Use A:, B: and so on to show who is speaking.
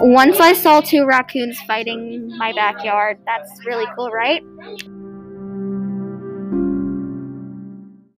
A: Once I saw two raccoons fighting my backyard. That's really cool, right?